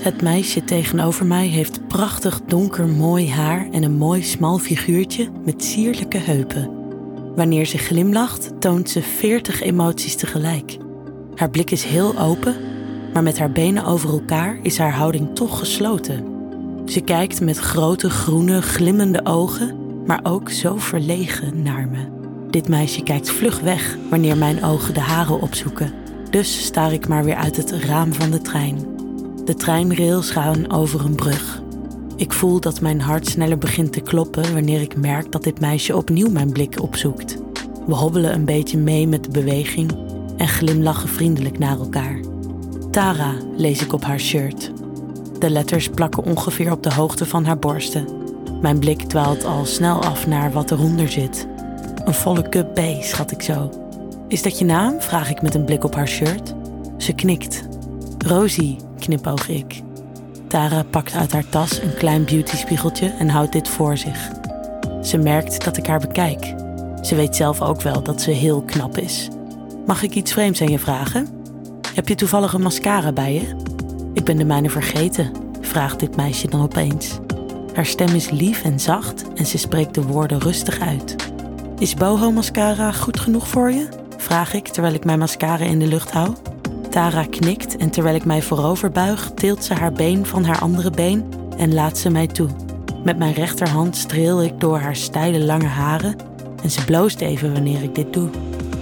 Het meisje tegenover mij heeft prachtig donker mooi haar en een mooi smal figuurtje met sierlijke heupen. Wanneer ze glimlacht, toont ze veertig emoties tegelijk. Haar blik is heel open, maar met haar benen over elkaar is haar houding toch gesloten. Ze kijkt met grote groene glimmende ogen, maar ook zo verlegen naar me. Dit meisje kijkt vlug weg wanneer mijn ogen de haren opzoeken. Dus staar ik maar weer uit het raam van de trein. De treinrails gaan over een brug. Ik voel dat mijn hart sneller begint te kloppen wanneer ik merk dat dit meisje opnieuw mijn blik opzoekt. We hobbelen een beetje mee met de beweging en glimlachen vriendelijk naar elkaar. Tara lees ik op haar shirt. De letters plakken ongeveer op de hoogte van haar borsten. Mijn blik dwaalt al snel af naar wat eronder zit. Een volle cup B, schat ik zo. Is dat je naam? vraag ik met een blik op haar shirt. Ze knikt. Rosie, knipoog ik. Tara pakt uit haar tas een klein beautyspiegeltje en houdt dit voor zich. Ze merkt dat ik haar bekijk. Ze weet zelf ook wel dat ze heel knap is. Mag ik iets vreemds aan je vragen? Heb je toevallig een mascara bij je? Ik ben de mijne vergeten, vraagt dit meisje dan opeens. Haar stem is lief en zacht en ze spreekt de woorden rustig uit. Is boho mascara goed genoeg voor je? Vraag ik terwijl ik mijn mascara in de lucht hou. Tara knikt en terwijl ik mij voorover buig, tilt ze haar been van haar andere been en laat ze mij toe. Met mijn rechterhand streel ik door haar steile lange haren en ze bloost even wanneer ik dit doe.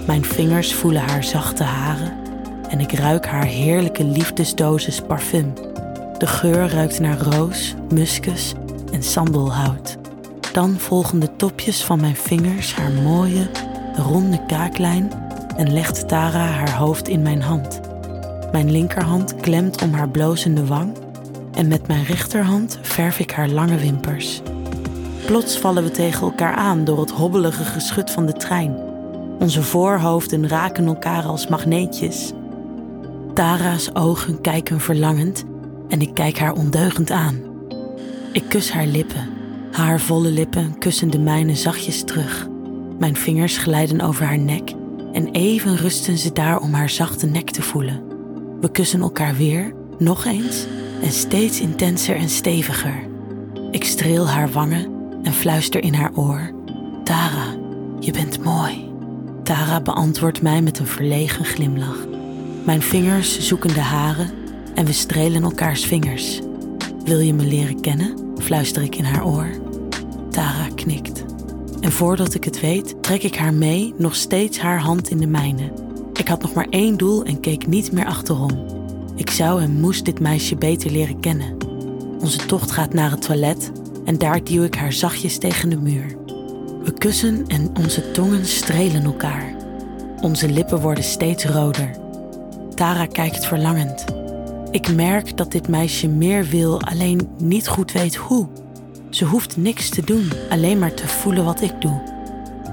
Mijn vingers voelen haar zachte haren en ik ruik haar heerlijke liefdesdosis parfum. De geur ruikt naar roos, muskus en sandelhout. Dan volgen de topjes van mijn vingers haar mooie, ronde kaaklijn en legt Tara haar hoofd in mijn hand. Mijn linkerhand klemt om haar blozende wang en met mijn rechterhand verf ik haar lange wimpers. Plots vallen we tegen elkaar aan door het hobbelige geschut van de trein. Onze voorhoofden raken elkaar als magneetjes. Tara's ogen kijken verlangend en ik kijk haar ondeugend aan. Ik kus haar lippen. Haar volle lippen kussen de mijne zachtjes terug. Mijn vingers glijden over haar nek en even rusten ze daar om haar zachte nek te voelen. We kussen elkaar weer, nog eens en steeds intenser en steviger. Ik streel haar wangen en fluister in haar oor: Tara, je bent mooi. Tara beantwoordt mij met een verlegen glimlach. Mijn vingers zoeken de haren en we strelen elkaars vingers. Wil je me leren kennen? fluister ik in haar oor. Tara knikt. En voordat ik het weet, trek ik haar mee, nog steeds haar hand in de mijne. Ik had nog maar één doel en keek niet meer achterom. Ik zou en moest dit meisje beter leren kennen. Onze tocht gaat naar het toilet en daar duw ik haar zachtjes tegen de muur. We kussen en onze tongen strelen elkaar. Onze lippen worden steeds roder. Tara kijkt verlangend. Ik merk dat dit meisje meer wil, alleen niet goed weet hoe. Ze hoeft niks te doen, alleen maar te voelen wat ik doe.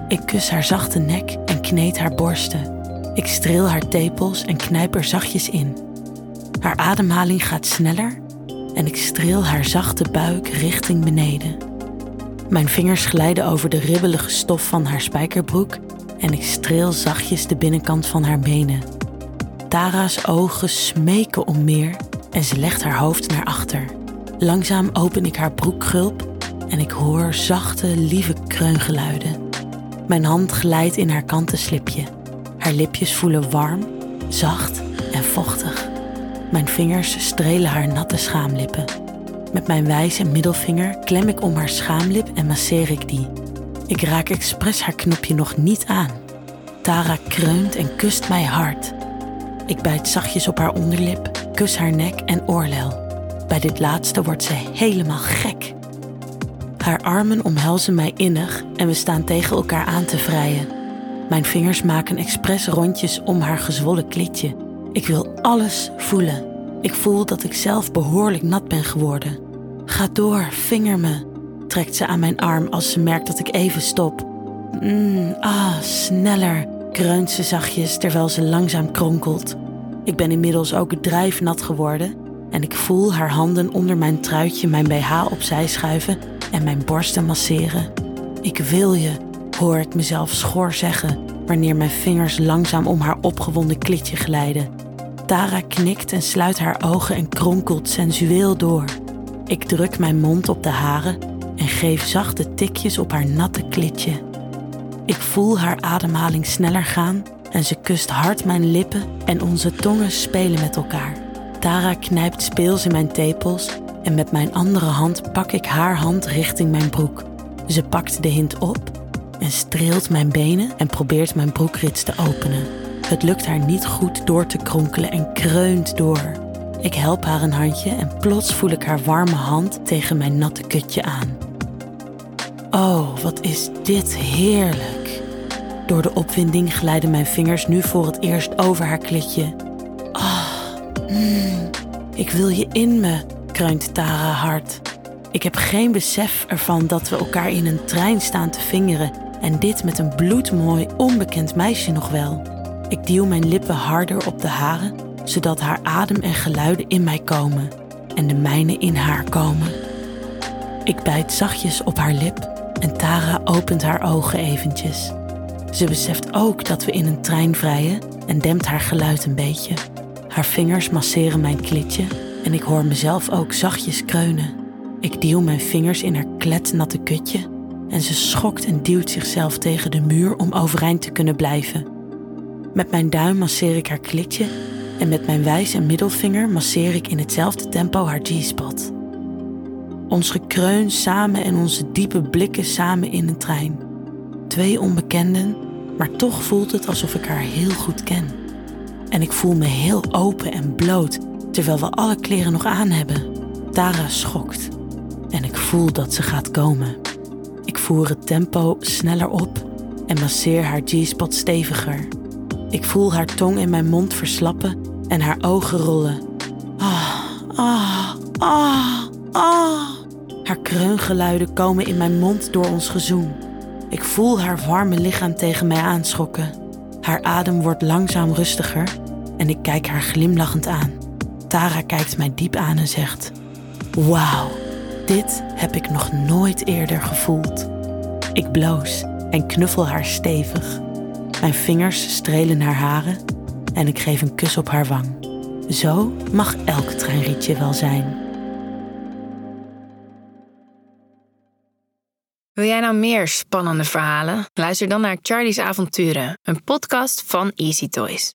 Ik kus haar zachte nek en kneed haar borsten. Ik streel haar tepels en knijp er zachtjes in. Haar ademhaling gaat sneller en ik streel haar zachte buik richting beneden. Mijn vingers glijden over de ribbelige stof van haar spijkerbroek en ik streel zachtjes de binnenkant van haar benen. Tara's ogen smeken om meer en ze legt haar hoofd naar achter. Langzaam open ik haar broekgulp en ik hoor zachte, lieve kreungeluiden. Mijn hand glijdt in haar kanten slipje. Haar lipjes voelen warm, zacht en vochtig. Mijn vingers strelen haar natte schaamlippen. Met mijn wijze middelvinger klem ik om haar schaamlip en masseer ik die. Ik raak expres haar knopje nog niet aan. Tara kreunt en kust mij hard. Ik bijt zachtjes op haar onderlip, kus haar nek en oorlel. Bij dit laatste wordt ze helemaal gek. Haar armen omhelzen mij innig en we staan tegen elkaar aan te vrijen. Mijn vingers maken expres rondjes om haar gezwollen klitje. Ik wil alles voelen. Ik voel dat ik zelf behoorlijk nat ben geworden. Ga door, vinger me, trekt ze aan mijn arm als ze merkt dat ik even stop. Mmm, ah, sneller, kreunt ze zachtjes terwijl ze langzaam kronkelt. Ik ben inmiddels ook drijfnat geworden en ik voel haar handen onder mijn truitje mijn BH opzij schuiven en mijn borsten masseren. Ik wil je, hoor ik mezelf schor zeggen wanneer mijn vingers langzaam om haar opgewonden klitje glijden. Tara knikt en sluit haar ogen en kronkelt sensueel door. Ik druk mijn mond op de haren en geef zachte tikjes op haar natte klitje. Ik voel haar ademhaling sneller gaan en ze kust hard mijn lippen en onze tongen spelen met elkaar. Tara knijpt speels in mijn tepels en met mijn andere hand pak ik haar hand richting mijn broek. Ze pakt de hint op en streelt mijn benen en probeert mijn broekrits te openen. Het lukt haar niet goed door te kronkelen en kreunt door. Ik help haar een handje en plots voel ik haar warme hand tegen mijn natte kutje aan. Oh, wat is dit heerlijk. Door de opwinding glijden mijn vingers nu voor het eerst over haar klitje. Ah, mm, ik wil je in me, kreunt Tara hard. Ik heb geen besef ervan dat we elkaar in een trein staan te vingeren en dit met een bloedmooi, onbekend meisje nog wel. Ik duw mijn lippen harder op de haren, zodat haar adem en geluiden in mij komen en de mijne in haar komen. Ik bijt zachtjes op haar lip en Tara opent haar ogen eventjes. Ze beseft ook dat we in een trein vrijen en dempt haar geluid een beetje. Haar vingers masseren mijn klitje en ik hoor mezelf ook zachtjes kreunen. Ik duw mijn vingers in haar kletnatte kutje en ze schokt en duwt zichzelf tegen de muur om overeind te kunnen blijven. Met mijn duim masseer ik haar klitje en met mijn wijs en middelvinger masseer ik in hetzelfde tempo haar G-spot. Ons gekreun samen en onze diepe blikken samen in een trein. Twee onbekenden, maar toch voelt het alsof ik haar heel goed ken. En ik voel me heel open en bloot terwijl we alle kleren nog aan hebben. Tara schokt en ik voel dat ze gaat komen. Ik voer het tempo sneller op en masseer haar G-spot steviger. Ik voel haar tong in mijn mond verslappen en haar ogen rollen. Ah, ah, ah, ah. Haar kreungeluiden komen in mijn mond door ons gezoem. Ik voel haar warme lichaam tegen mij aanschokken. Haar adem wordt langzaam rustiger en ik kijk haar glimlachend aan. Tara kijkt mij diep aan en zegt: Wauw, dit heb ik nog nooit eerder gevoeld. Ik bloos en knuffel haar stevig. Mijn vingers strelen haar haren en ik geef een kus op haar wang. Zo mag elk treinritje wel zijn. Wil jij nou meer spannende verhalen? Luister dan naar Charlie's Avonturen, een podcast van Easy Toys.